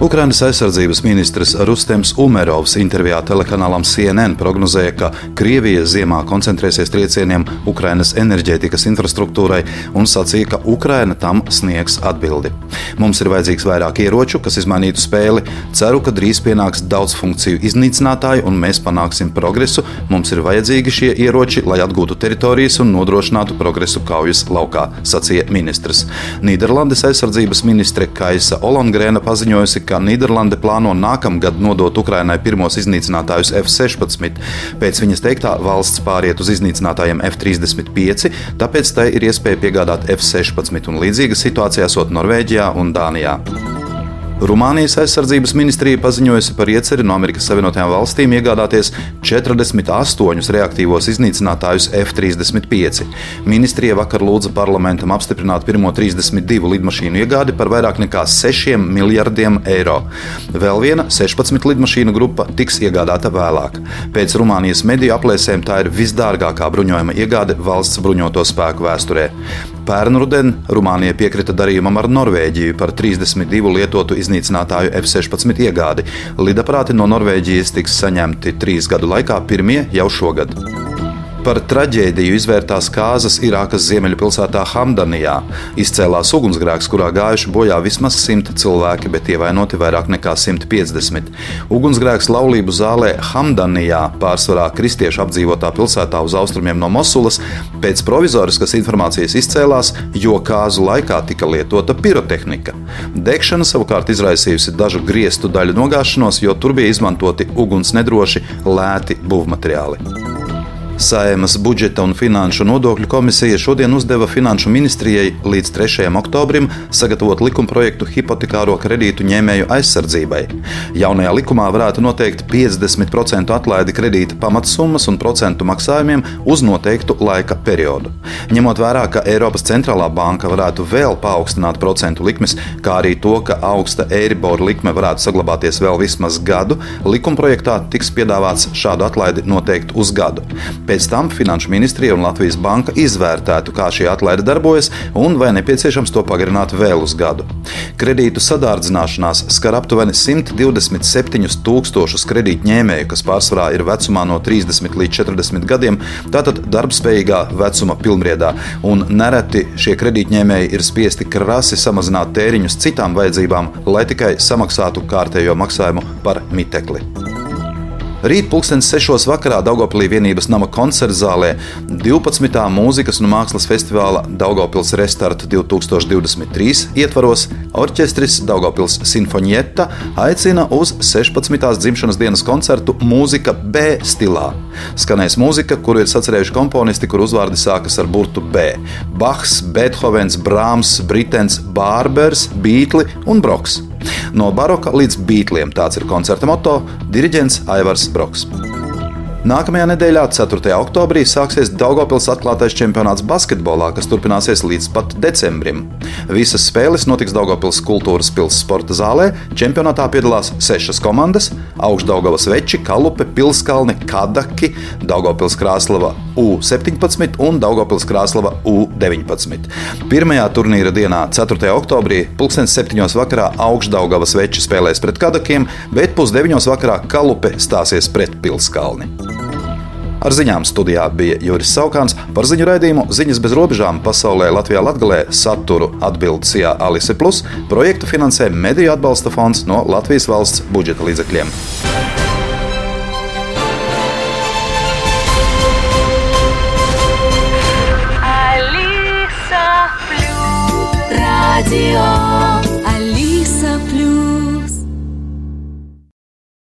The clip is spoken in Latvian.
Ukrainas aizsardzības ministrs Rustems Umerovs intervijā telekanālam CNN prognozēja, ka Krievija ziemā koncentrēsies triecieniem Ukrainas enerģētikas infrastruktūrai un sacīja, ka Ukraina tam sniegs atbildi. Mums ir vajadzīgs vairāk ieroču, kas izmainītu spēli. Ceru, ka drīz pienāks daudz funkciju iznīcinātāji un mēs panāksim progresu. Mums ir vajadzīgi šie ieroči, lai atgūtu teritorijas un nodrošinātu progresu kaujas laukā, sacīja ministrs. Nīderlandes aizsardzības ministre Kaisa Olangrēna paziņojusi, ka Nīderlande plāno nākamgad nodot Ukrainai pirmos iznīcinātājus F-16. Pēc viņas teiktā, valsts pāriet uz iznīcinātājiem F-35, tāpēc tai ir iespēja piegādāt F-16 un līdzīga situācija esot Norvēģijā un Dānijā. Rumānijas aizsardzības ministrija paziņojusi par ieceri no Amerikas Savienotajām valstīm iegādāties 48 reaktīvos iznīcinātājus F-35. Ministrija vakar lūdza parlamentam apstiprināt pirmo 32 lidmašīnu iegādi par vairāk nekā 6 miljardiem eiro. Vēl viena 16 lidmašīnu grupa tiks iegādāta vēlāk. Pēc Rumānijas mediju aplēsēm tā ir visdārgākā bruņojuma iegāde valsts bruņoto spēku vēsturē. Pērn rudeni Rumānija piekrita darījumam ar Norvēģiju par 32 lietotu iznīcinātāju F-16 iegādi. Lidaprāti no Norvēģijas tiks saņemti trīs gadu laikā, pirmie jau šogad. Par traģēdiju izvērtās kāzas Irākas ziemeļpilsētā Hamdanijā. Izcēlās ugunsgrēks, kurā gājuši bojā vismaz 100 cilvēki, bet ievainoti vairāk nekā 150. Ugunsgrēks laulību zālē Hamdanijā, pārsvarā kristiešu apdzīvotā pilsētā uz austrumiem no Mosulas, pēc provizoriskas informācijas izcēlās, jo kāzu laikā tika lietota pirotehnika. Degšana savukārt izraisījusi dažu griestu daļu nogāšanos, jo tur bija izmantoti uguns nedroši lēti būvmateriāli. Saimas budžeta un finanšu nodokļu komisija šodien uzdeva Finanšu ministrijai līdz 3. oktobrim sagatavot likumprojektu hipotekāro kredītu ņēmēju aizsardzībai. Jaunajā likumā varētu noteikt 50% atlaidi kredīta pamatsummas un procentu maksājumiem uz noteiktu laika periodu. Ņemot vērā, ka Eiropas centrālā banka varētu vēl paaugstināt procentu likmes, kā arī to, ka augsta Eiribor likme varētu saglabāties vēl vismaz gadu, likumprojektā tiks piedāvāts šādu atlaidi noteikt uz gadu. Pēc tam Finanšu ministrija un Latvijas banka izvērtētu, kā šī atlaide darbojas un vai nepieciešams to pagarināt vēl uz gadu. Kredītu sadārdzināšanās skar aptuveni 127 tūkstošus kredītņēmēju, kas pārsvarā ir vecumā no 30 līdz 40 gadiem, tātad darbspējīgā vecuma pilnbriedā, un nereti šie kredītņēmēji ir spiesti krasi samazināt tēriņus citām vajadzībām, lai tikai samaksātu kārtējo maksājumu par mitekli. Rīt, pulkstenis 6. vakarā Daugopilī vienības nama koncerta zālē 12. mūzikas un mākslas festivāla Daugopils Restart 2023 ietvaros orķestris Daugopils Sinfonietta aicina uz 16. dzimšanas dienas koncertu mūzika B stilā. Skanēs mūzika, kuru ir sacerējuši komponisti, kur uzvārdi sākas ar burtu B - Bachs, Beethovens, Brāms, Britens, Bārbers, Beatli un Broks. No baroka līdz beatliem tāds ir koncerta moto - diriģents Aivars Broks. Nākamajā nedēļā, 4. oktobrī, sāksies Daugopils atklātais čempionāts basketbolā, kas turpināsies līdz pat decembrim. Visas spēles notiks Daugopils kultūras pilsētas sporta zālē. Čempionātā piedalās sešas komandas - Augstdaugavas veči, Kalupe, Pilskalni, Kadaki, Daugopils Krāslava U17 un Daugopils Krāslava U19. Pirmajā turnīra dienā, 4. oktobrī, 2007. vakarā Augstdaugavas veči spēlēs pret Kadakiem, bet pusdeviņos vakarā Kalupe stāsies pret Pilskalni. Ar ziņām studijā bija Juris Saukāns par ziņu raidījumu Ziņas bez robežām pasaulē Latvijā Latgalē saturu atbildes Sijā Alise Plus projektu finansē Mediju atbalsta fonds no Latvijas valsts budžeta līdzekļiem. Radio